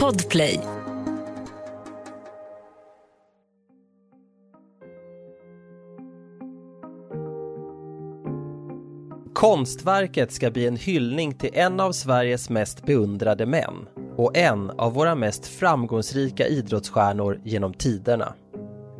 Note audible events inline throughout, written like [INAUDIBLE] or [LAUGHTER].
Podplay. Konstverket ska bli en hyllning till en av Sveriges mest beundrade män och en av våra mest framgångsrika idrottsstjärnor genom tiderna.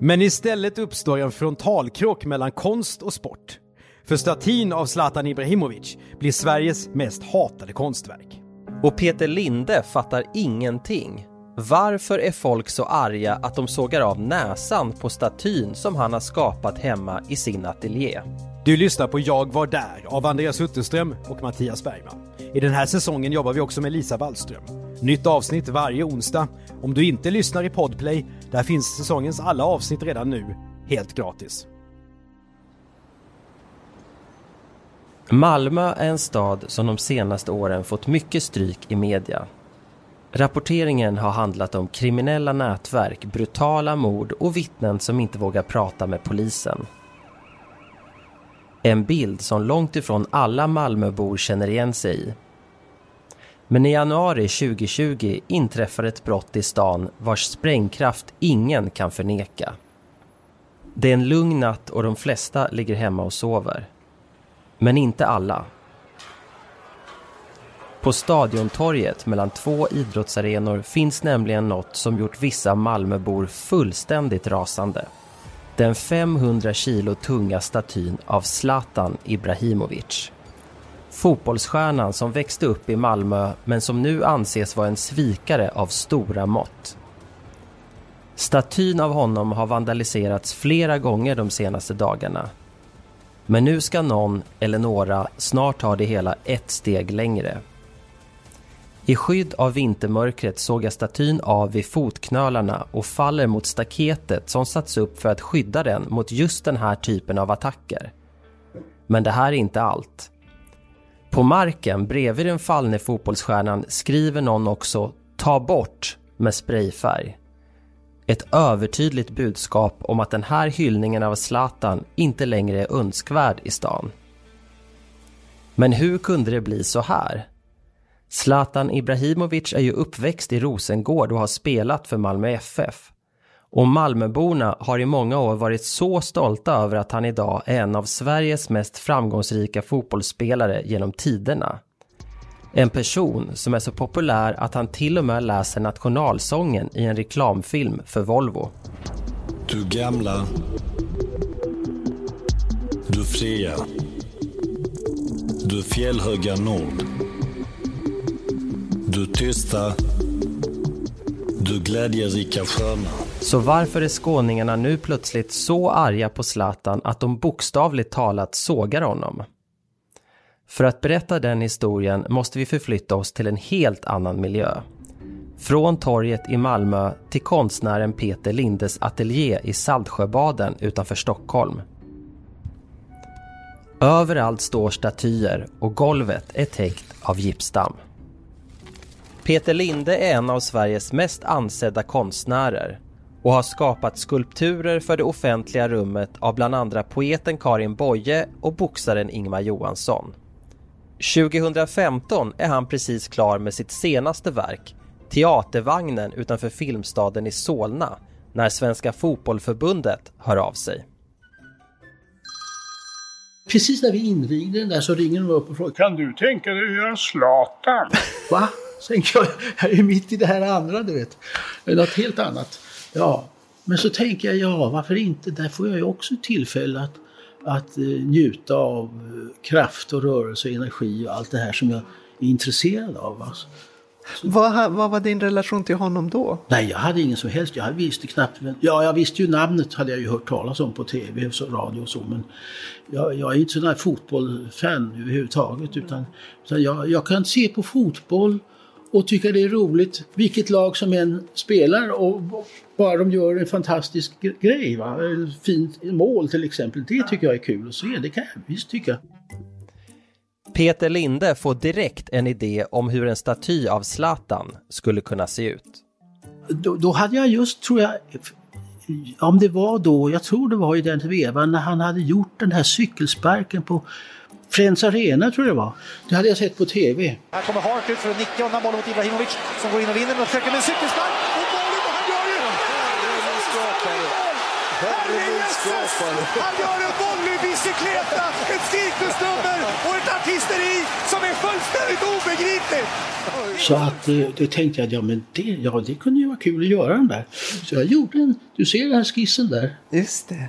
Men istället uppstår en frontalkrock mellan konst och sport. För statyn av Zlatan Ibrahimovic blir Sveriges mest hatade konstverk. Och Peter Linde fattar ingenting. Varför är folk så arga att de sågar av näsan på statyn som han har skapat hemma i sin ateljé? Du lyssnar på Jag var där av Andreas Utterström och Mattias Bergman. I den här säsongen jobbar vi också med Lisa Wallström. Nytt avsnitt varje onsdag. Om du inte lyssnar i Podplay, där finns säsongens alla avsnitt redan nu, helt gratis. Malmö är en stad som de senaste åren fått mycket stryk i media. Rapporteringen har handlat om kriminella nätverk, brutala mord och vittnen som inte vågar prata med polisen. En bild som långt ifrån alla Malmöbor känner igen sig i. Men i januari 2020 inträffar ett brott i stan vars sprängkraft ingen kan förneka. Det är en lugn natt och de flesta ligger hemma och sover. Men inte alla. På Stadiontorget mellan två idrottsarenor finns nämligen något som gjort vissa Malmöbor fullständigt rasande. Den 500 kilo tunga statyn av Zlatan Ibrahimovic. Fotbollsstjärnan som växte upp i Malmö men som nu anses vara en svikare av stora mått. Statyn av honom har vandaliserats flera gånger de senaste dagarna. Men nu ska någon eller några snart ta det hela ett steg längre. I skydd av vintermörkret sågar statyn av vid fotknölarna och faller mot staketet som satts upp för att skydda den mot just den här typen av attacker. Men det här är inte allt. På marken bredvid den fallne fotbollsstjärnan skriver någon också “ta bort” med sprayfärg. Ett övertydligt budskap om att den här hyllningen av Zlatan inte längre är önskvärd i stan. Men hur kunde det bli så här? Zlatan Ibrahimovic är ju uppväxt i Rosengård och har spelat för Malmö FF. Och Malmöborna har i många år varit så stolta över att han idag är en av Sveriges mest framgångsrika fotbollsspelare genom tiderna. En person som är så populär att han till och med läser nationalsången i en reklamfilm för Volvo. Du gamla. Du fria. Du fjällhöga nord. Du tysta. Du glädjerika sköna. Så varför är skåningarna nu plötsligt så arga på Zlatan att de bokstavligt talat sågar honom? För att berätta den historien måste vi förflytta oss till en helt annan miljö. Från torget i Malmö till konstnären Peter Lindes ateljé i Saltsjöbaden utanför Stockholm. Överallt står statyer och golvet är täckt av gipsdamm. Peter Linde är en av Sveriges mest ansedda konstnärer och har skapat skulpturer för det offentliga rummet av bland andra poeten Karin Boye och boxaren Ingmar Johansson. 2015 är han precis klar med sitt senaste verk, Teatervagnen utanför Filmstaden i Solna, när Svenska Fotbollförbundet hör av sig. Precis när vi invigde den där så ringer de upp och frågar Kan du tänka dig att göra Zlatan? [LAUGHS] Va? Tänker jag, jag är mitt i det här andra du vet. Något helt annat. Ja, men så tänker jag, ja varför inte? Där får jag ju också tillfälle att, att uh, njuta av uh, kraft och rörelse och energi och allt det här som jag är intresserad av. Alltså. Vad, vad var din relation till honom då? Nej, jag hade ingen som helst. Jag visste knappt. Ja, jag visste ju namnet hade jag ju hört talas om på tv och radio och så. Men jag, jag är inte sån här fotbollsfan överhuvudtaget. Utan, utan jag, jag kan se på fotboll och tycka det är roligt vilket lag som än spelar och bara de gör en fantastisk grej. Va? Fint mål till exempel. Det tycker jag är kul att se. Det kan jag visst tycka. Peter Linde får direkt en idé om hur en staty av Zlatan skulle kunna se ut. Då, då, hade jag just, tror jag, om det var då, jag tror det var i den vevan när han hade gjort den här cykelsparken på Friends Arena tror jag det var. Det hade jag sett på TV. Här kommer Hart ut för att nicka undan bollen mot Ibrahimovic som går in och vinner och försöker med en cykelspark. Och bollen han gör ju... Han gör en volleybicicleta, ett cirkusnummer och ett artisteri som är fullständigt obegripligt! Så att eh, det tänkte jag, ja men det, ja, det kunde ju vara kul att göra den där. Så jag gjorde en, du ser den här skissen där. Just det.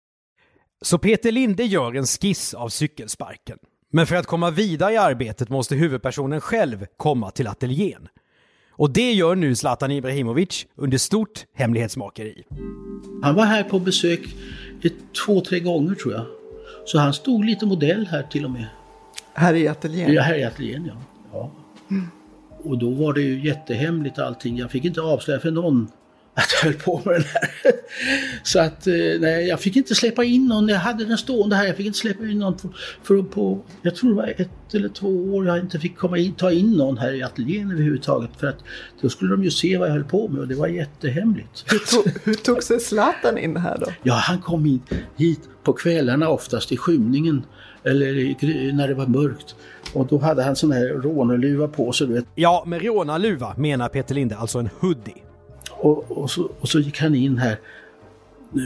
Så Peter Linde gör en skiss av cykelsparken. Men för att komma vidare i arbetet måste huvudpersonen själv komma till ateljén. Och det gör nu Zlatan Ibrahimovic under stort hemlighetsmakeri. Han var här på besök ett, två, tre gånger tror jag. Så han stod lite modell här till och med. Här i ateljén? Ja, här i ateljén ja. ja. Och då var det ju jättehemligt allting. Jag fick inte avslöja för någon att jag höll på med den här. [LAUGHS] Så att eh, nej, jag fick inte släppa in någon. Jag hade den stående här. Jag fick inte släppa in någon för, för på, jag tror det var ett eller två år jag inte fick komma in, ta in någon här i ateljén överhuvudtaget. För att då skulle de ju se vad jag höll på med och det var jättehemligt. Hur, tog, hur tog sig Zlatan in här då? Ja, han kom in hit på kvällarna oftast i skymningen eller i, när det var mörkt. Och då hade han sån här rånarluva på sig, du vet. Ja, med rånarluva menar Peter Linde alltså en hoodie. Och, och, så, och så gick han in här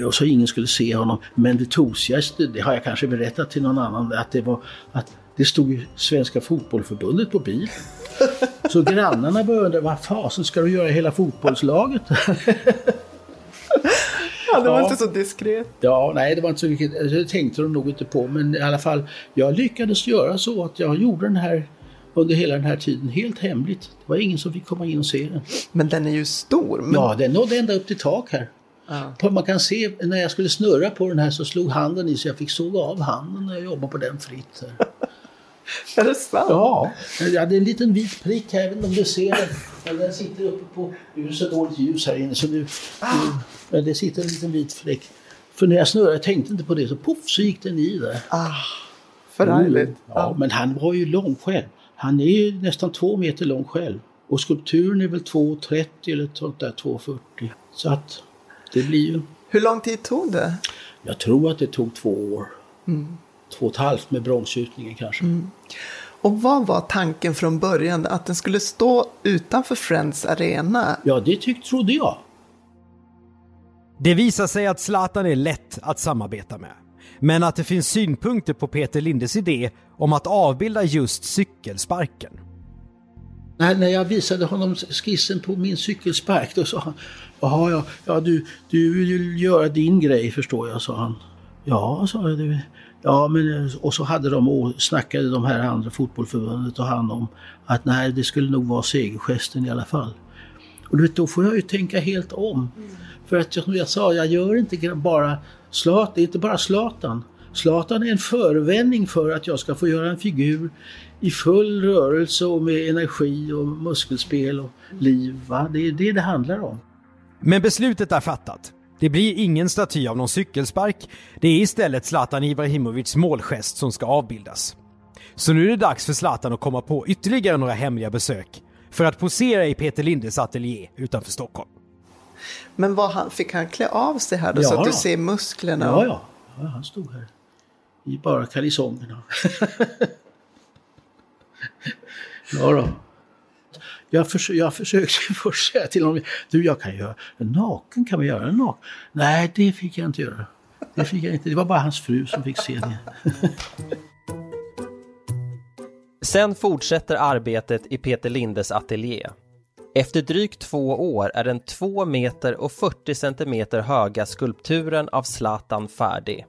och så ingen skulle se honom. Men det tosigaste, det har jag kanske berättat till någon annan, att det var att det stod ju Svenska Fotbollförbundet på bilen. [LAUGHS] Så grannarna började undra, vad fasen ska du göra i hela fotbollslaget? [LAUGHS] Ja, det var Ja. inte så diskret. Ja, nej det var inte så mycket, det tänkte de nog inte på. Men i alla fall, jag lyckades göra så att jag gjorde den här under hela den här tiden helt hemligt. Det var ingen som fick komma in och se den. Men den är ju stor. Men... Ja, den nådde ända upp till tak här. På- Man kan se när jag skulle snurra på den här så slog handen i så jag fick såga av handen när jag jobbade på den fritt. [LAUGHS] Är det sant? Ja, jag hade en liten vit prick här, jag vet inte om du ser den. Men den sitter uppe på, det är så dåligt ljus här inne så nu, nu men det sitter en liten vit fläck. För när jag snurrade, jag tänkte inte på det, så poff så gick den i där. Förargligt. Ja, men han var ju lång själv. Han är ju nästan två meter lång själv. Och skulpturen är väl 2,30 eller sånt där 2,40. Så att det blir ju... Hur lång tid tog det? Jag tror att det tog två år. Två och ett halvt med bromsgjutningen kanske. Och vad var tanken från början? Att den skulle stå utanför Friends Arena? Ja, det tyck, trodde jag. Det visar sig att Zlatan är lätt att samarbeta med. Men att det finns synpunkter på Peter Lindes idé om att avbilda just cykelsparken. När, när jag visade honom skissen på min cykelspark då sa han Jaha, ja, ja du, du vill ju göra din grej förstår jag, sa han. Ja, sa jag. Det, ja, men och så hade de och snackade de här andra fotbollförbundet och han om att nej, det skulle nog vara segergesten i alla fall. Och du vet, då får jag ju tänka helt om. För att som jag sa, jag gör inte bara Zlatan, det är inte bara Zlatan. Zlatan är en förevändning för att jag ska få göra en figur i full rörelse och med energi och muskelspel och liv. Va? Det är det det handlar om. Men beslutet är fattat. Det blir ingen staty av någon cykelspark. Det är istället Zlatan Ibrahimovics målgest som ska avbildas. Så nu är det dags för Zlatan att komma på ytterligare några hemliga besök för att posera i Peter Lindes ateljé utanför Stockholm. Men vad han, fick han klä av sig här då? Ja så att du ser musklerna? Ja, ja. ja han stod här i bara kalsongerna. [LAUGHS] ja då. Jag, förs- jag försökte först säga till honom, du jag kan göra, naken kan vi göra, naken? Nej, det fick jag inte göra. Det fick jag inte, det var bara hans fru som fick se det. Sen fortsätter arbetet i Peter Lindes ateljé. Efter drygt två år är den 2 meter och 40 centimeter höga skulpturen av Zlatan färdig.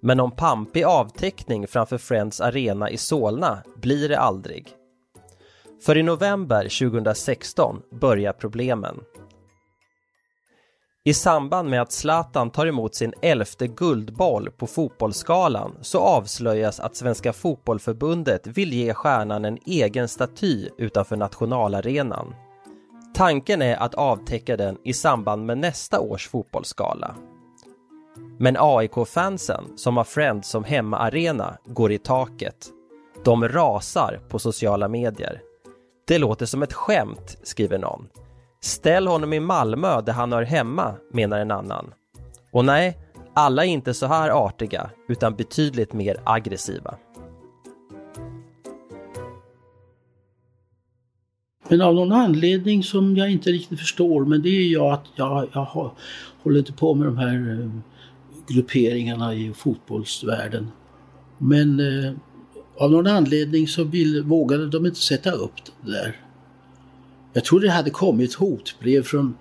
Men någon pampig avteckning framför Friends Arena i Solna blir det aldrig. För i november 2016 börjar problemen. I samband med att Zlatan tar emot sin elfte guldboll på Fotbollsgalan så avslöjas att Svenska Fotbollförbundet vill ge stjärnan en egen staty utanför nationalarenan. Tanken är att avtäcka den i samband med nästa års fotbollsgala. Men AIK-fansen, som har Friends som hemmaarena, går i taket. De rasar på sociala medier. Det låter som ett skämt, skriver någon. Ställ honom i Malmö där han hör hemma, menar en annan. Och nej, alla är inte så här artiga, utan betydligt mer aggressiva. Men av någon anledning som jag inte riktigt förstår, men det är ju att jag, jag har, håller inte på med de här eh, grupperingarna i fotbollsvärlden. Men eh, av någon anledning så vill, vågade de inte sätta upp det där. Jag tror det hade kommit hotbrev från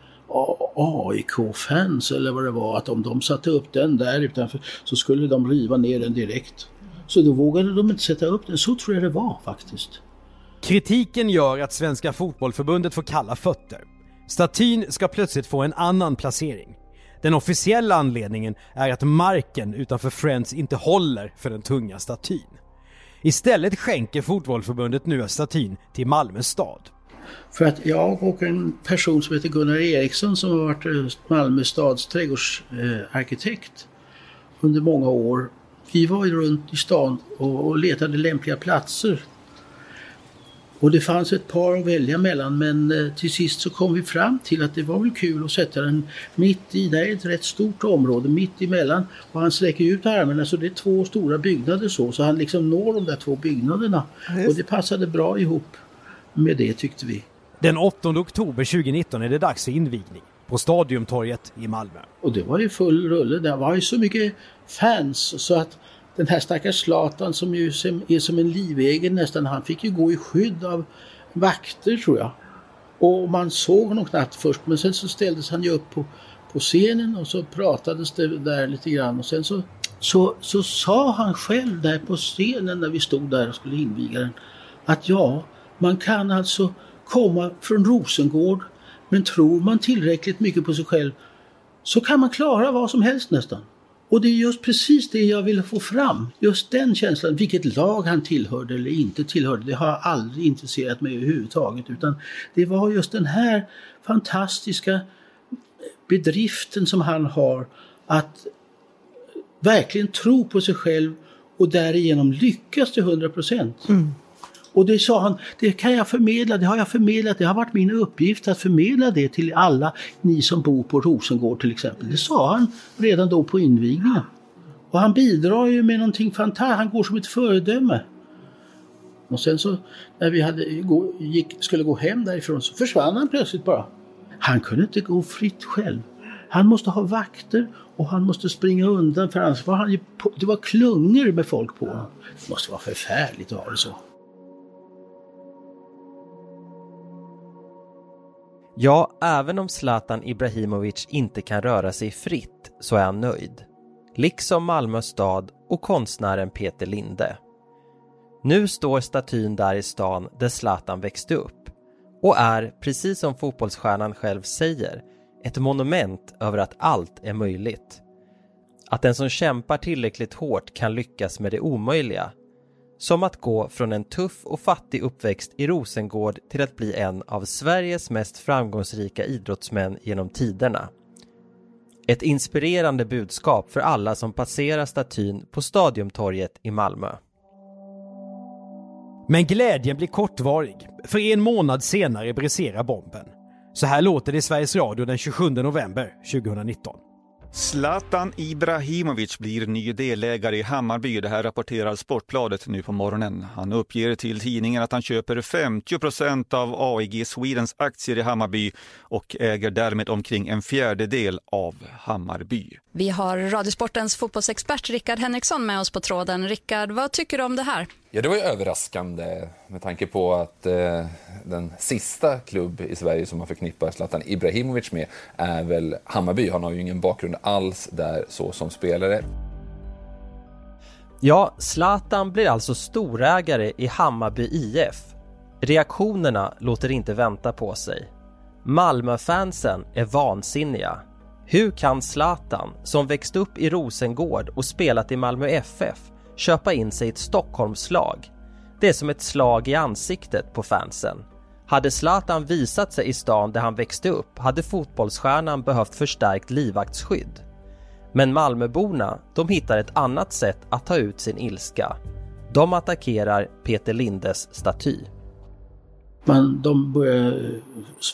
AIK-fans eller vad det var att om de satte upp den där utanför så skulle de riva ner den direkt. Så då vågade de inte sätta upp den. Så tror jag det var faktiskt. Kritiken gör att Svenska Fotbollförbundet får kalla fötter. Statyn ska plötsligt få en annan placering. Den officiella anledningen är att marken utanför Friends inte håller för den tunga statyn. Istället skänker Fotbollförbundet nu statyn till Malmö stad. För att jag och en person som heter Gunnar Eriksson som har varit eh, Malmö stads trädgårdsarkitekt under många år. Vi var ju runt i stan och letade lämpliga platser. Och det fanns ett par att välja mellan men eh, till sist så kom vi fram till att det var väl kul att sätta den mitt i, det är ett rätt stort område, mitt emellan. Och han sträcker ut armarna så det är två stora byggnader så, så han liksom når de där två byggnaderna. Och det passade bra ihop med det tyckte vi. Den 8 oktober 2019 är det dags för invigning på Stadiumtorget i Malmö. Och det var ju full rulle. Det var ju så mycket fans så att den här stackars Zlatan som ju är som en livegen nästan, han fick ju gå i skydd av vakter tror jag. Och man såg honom knappt först men sen så ställdes han ju upp på, på scenen och så pratades det där lite grann och sen så, så, så sa han själv där på scenen när vi stod där och skulle inviga den att ja, man kan alltså komma från Rosengård men tror man tillräckligt mycket på sig själv så kan man klara vad som helst nästan. Och det är just precis det jag ville få fram. Just den känslan. Vilket lag han tillhörde eller inte tillhörde, det har jag aldrig intresserat mig överhuvudtaget. Utan det var just den här fantastiska bedriften som han har att verkligen tro på sig själv och därigenom lyckas till 100 procent. Mm. Och det sa han, det kan jag förmedla, det har jag förmedlat, det har varit min uppgift att förmedla det till alla ni som bor på Rosengård till exempel. Det sa han redan då på invigningen. Och han bidrar ju med någonting fantastiskt, han går som ett föredöme. Och sen så när vi hade, gick, skulle gå hem därifrån så försvann han plötsligt bara. Han kunde inte gå fritt själv. Han måste ha vakter och han måste springa undan för annars var han ju på, det var klungor med folk på honom. Det måste vara förfärligt att ha det så. Ja, även om Zlatan Ibrahimovic inte kan röra sig fritt så är han nöjd. Liksom Malmö stad och konstnären Peter Linde. Nu står statyn där i stan där Zlatan växte upp och är, precis som fotbollsstjärnan själv säger, ett monument över att allt är möjligt. Att den som kämpar tillräckligt hårt kan lyckas med det omöjliga som att gå från en tuff och fattig uppväxt i Rosengård till att bli en av Sveriges mest framgångsrika idrottsmän genom tiderna. Ett inspirerande budskap för alla som passerar statyn på Stadiumtorget i Malmö. Men glädjen blir kortvarig, för en månad senare briserar bomben. Så här låter det i Sveriges Radio den 27 november 2019. Zlatan Ibrahimovic blir ny delägare i Hammarby. Det här rapporterar Sportbladet nu på morgonen. Han uppger till tidningen att han köper 50 procent av AIG Swedens aktier i Hammarby och äger därmed omkring en fjärdedel av Hammarby. Vi har Radiosportens fotbollsexpert Rickard Henriksson med oss på tråden. Rickard, vad tycker du om det här? Ja, det var ju överraskande med tanke på att eh, den sista klubb i Sverige som man förknippar Zlatan Ibrahimovic med är väl Hammarby. Han har ju ingen bakgrund alls där så som spelare. Ja, Zlatan blir alltså storägare i Hammarby IF. Reaktionerna låter inte vänta på sig. Malmöfansen är vansinniga. Hur kan Zlatan, som växt upp i Rosengård och spelat i Malmö FF, köpa in sig i ett Stockholmslag? Det är som ett slag i ansiktet på fansen. Hade Zlatan visat sig i stan där han växte upp hade fotbollsstjärnan behövt förstärkt livvaktsskydd. Men Malmöborna, de hittar ett annat sätt att ta ut sin ilska. De attackerar Peter Lindes staty. Man, de börjar eh,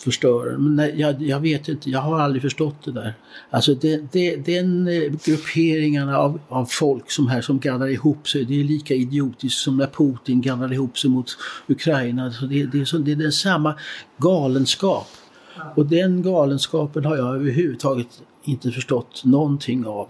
förstöra. Men nej, jag, jag, vet inte, jag har aldrig förstått det där. Alltså det, det, den eh, grupperingarna av, av folk som här som gaddar ihop sig, det är lika idiotiskt som när Putin gaddar ihop sig mot Ukraina. Så det, det, är, så, det är den samma galenskap. Och den galenskapen har jag överhuvudtaget inte förstått någonting av.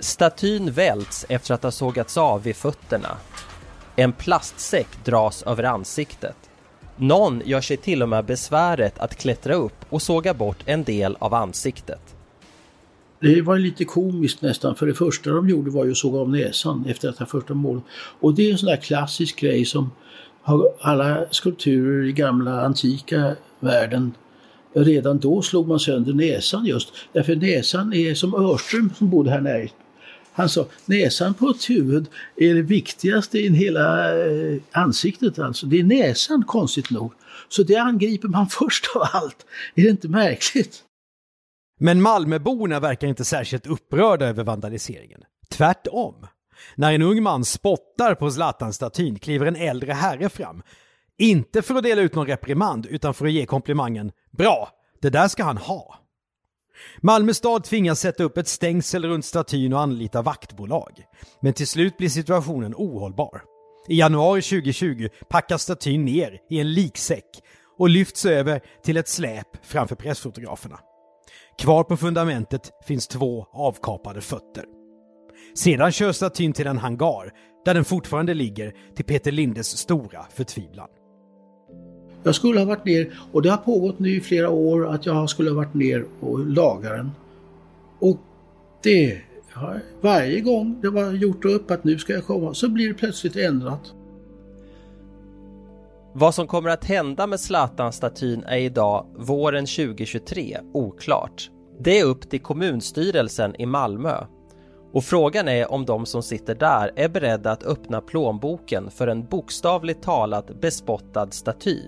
Statyn välts efter att ha sågats av vid fötterna. En plastsäck dras över ansiktet. Någon gör sig till och med besväret att klättra upp och såga bort en del av ansiktet. Det var lite komiskt nästan, för det första de gjorde var ju att såga av näsan efter att ha första målet. Och det är en sån där klassisk grej som har alla skulpturer i gamla antika världen Redan då slog man sönder näsan just, därför näsan är som Örström som bodde här nära. Han sa näsan på ett huvud är det viktigaste i hela eh, ansiktet alltså. Det är näsan konstigt nog. Så det angriper man [LAUGHS] först av allt. Är det inte märkligt? Men Malmöborna verkar inte särskilt upprörda över vandaliseringen. Tvärtom. När en ung man spottar på Zlatan-statyn kliver en äldre herre fram. Inte för att dela ut någon reprimand utan för att ge komplimangen “Bra, det där ska han ha”. Malmö stad tvingas sätta upp ett stängsel runt statyn och anlita vaktbolag. Men till slut blir situationen ohållbar. I januari 2020 packas statyn ner i en liksäck och lyfts över till ett släp framför pressfotograferna. Kvar på fundamentet finns två avkapade fötter. Sedan körs statyn till en hangar där den fortfarande ligger till Peter Lindes stora förtvivlan. Jag skulle ha varit ner, och det har pågått nu i flera år, att jag skulle ha varit ner och lagat den. Och det, varje gång det var gjort upp att nu ska jag komma, så blir det plötsligt ändrat. Vad som kommer att hända med Zlatan-statyn är idag, våren 2023, oklart. Det är upp till kommunstyrelsen i Malmö. Och frågan är om de som sitter där är beredda att öppna plånboken för en bokstavligt talat bespottad staty.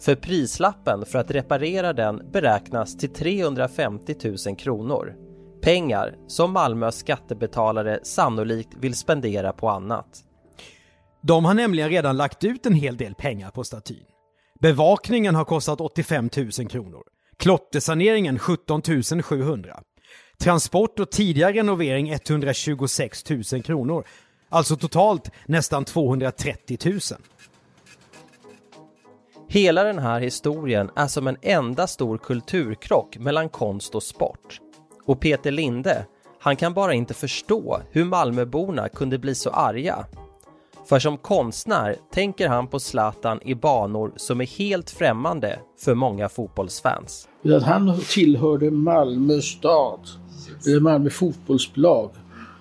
För prislappen för att reparera den beräknas till 350 000 kronor. Pengar som Malmös skattebetalare sannolikt vill spendera på annat. De har nämligen redan lagt ut en hel del pengar på statyn. Bevakningen har kostat 85 000 kronor. Klottersaneringen 17 700. Transport och tidigare renovering 126 000 kronor. Alltså totalt nästan 230 000. Hela den här historien är som en enda stor kulturkrock mellan konst och sport. Och Peter Linde, han kan bara inte förstå hur Malmöborna kunde bli så arga. För som konstnär tänker han på Zlatan i banor som är helt främmande för många fotbollsfans. Han tillhörde Malmö stad, eller Malmö fotbollslag,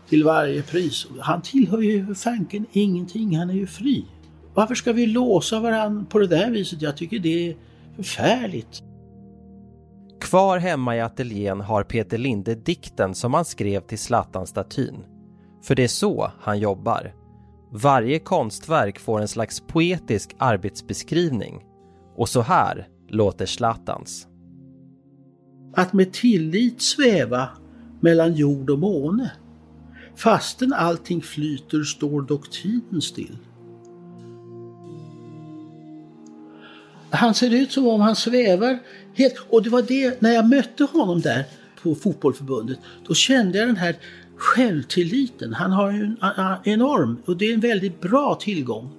till varje pris. Han tillhör ju för fanken ingenting, han är ju fri. Varför ska vi låsa varandra på det där viset? Jag tycker det är förfärligt. Kvar hemma i ateljén har Peter Linde dikten som han skrev till Zlatan-statyn. För det är så han jobbar. Varje konstverk får en slags poetisk arbetsbeskrivning. Och så här låter Zlatans. Att med tillit sväva mellan jord och måne. Fastän allting flyter står dock tiden still. Han ser ut som om han svävar helt. Och det var det, när jag mötte honom där på fotbollförbundet, då kände jag den här självtilliten. Han har ju en enorm, och det är en väldigt bra tillgång.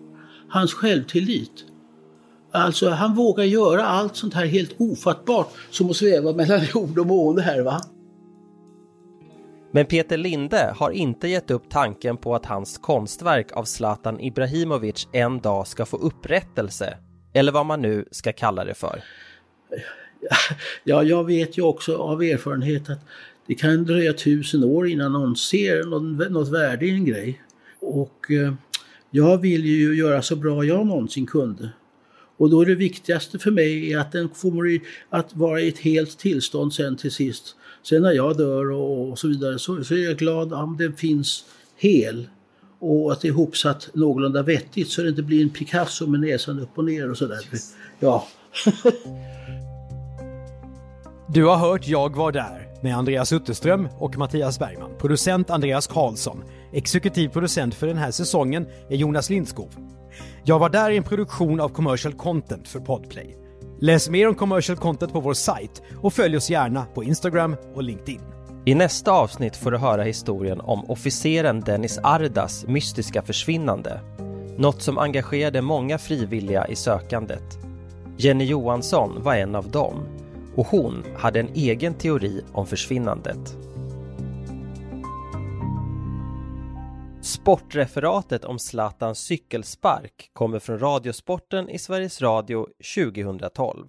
hans självtillit. Alltså han vågar göra allt sånt här helt ofattbart som att sväva mellan [LAUGHS] jord och måne här va. Men Peter Linde har inte gett upp tanken på att hans konstverk av Zlatan Ibrahimovic en dag ska få upprättelse, eller vad man nu ska kalla det för. Ja, jag vet ju också av erfarenhet att det kan dröja tusen år innan någon ser något, något värde i en grej. Och eh, jag vill ju göra så bra jag någonsin kunde. Och då är det viktigaste för mig att den kommer att vara i ett helt tillstånd sen till sist. Sen när jag dör och, och så vidare så, så, är jag glad om den finns hel och att det är ihopsatt någorlunda vettigt så det inte blir en Picasso med näsan upp och ner och sådär. Ja. [LAUGHS] Du har hört Jag var där med Andreas Utterström och Mattias Bergman. Producent Andreas Karlsson. Exekutiv producent för den här säsongen är Jonas Lindskov. Jag var där i en produktion av Commercial Content för Podplay. Läs mer om Commercial Content på vår sajt och följ oss gärna på Instagram och LinkedIn. I nästa avsnitt får du höra historien om officeren Dennis Ardas mystiska försvinnande. Något som engagerade många frivilliga i sökandet. Jenny Johansson var en av dem och hon hade en egen teori om försvinnandet. Sportreferatet om Zlatans cykelspark kommer från Radiosporten i Sveriges Radio 2012.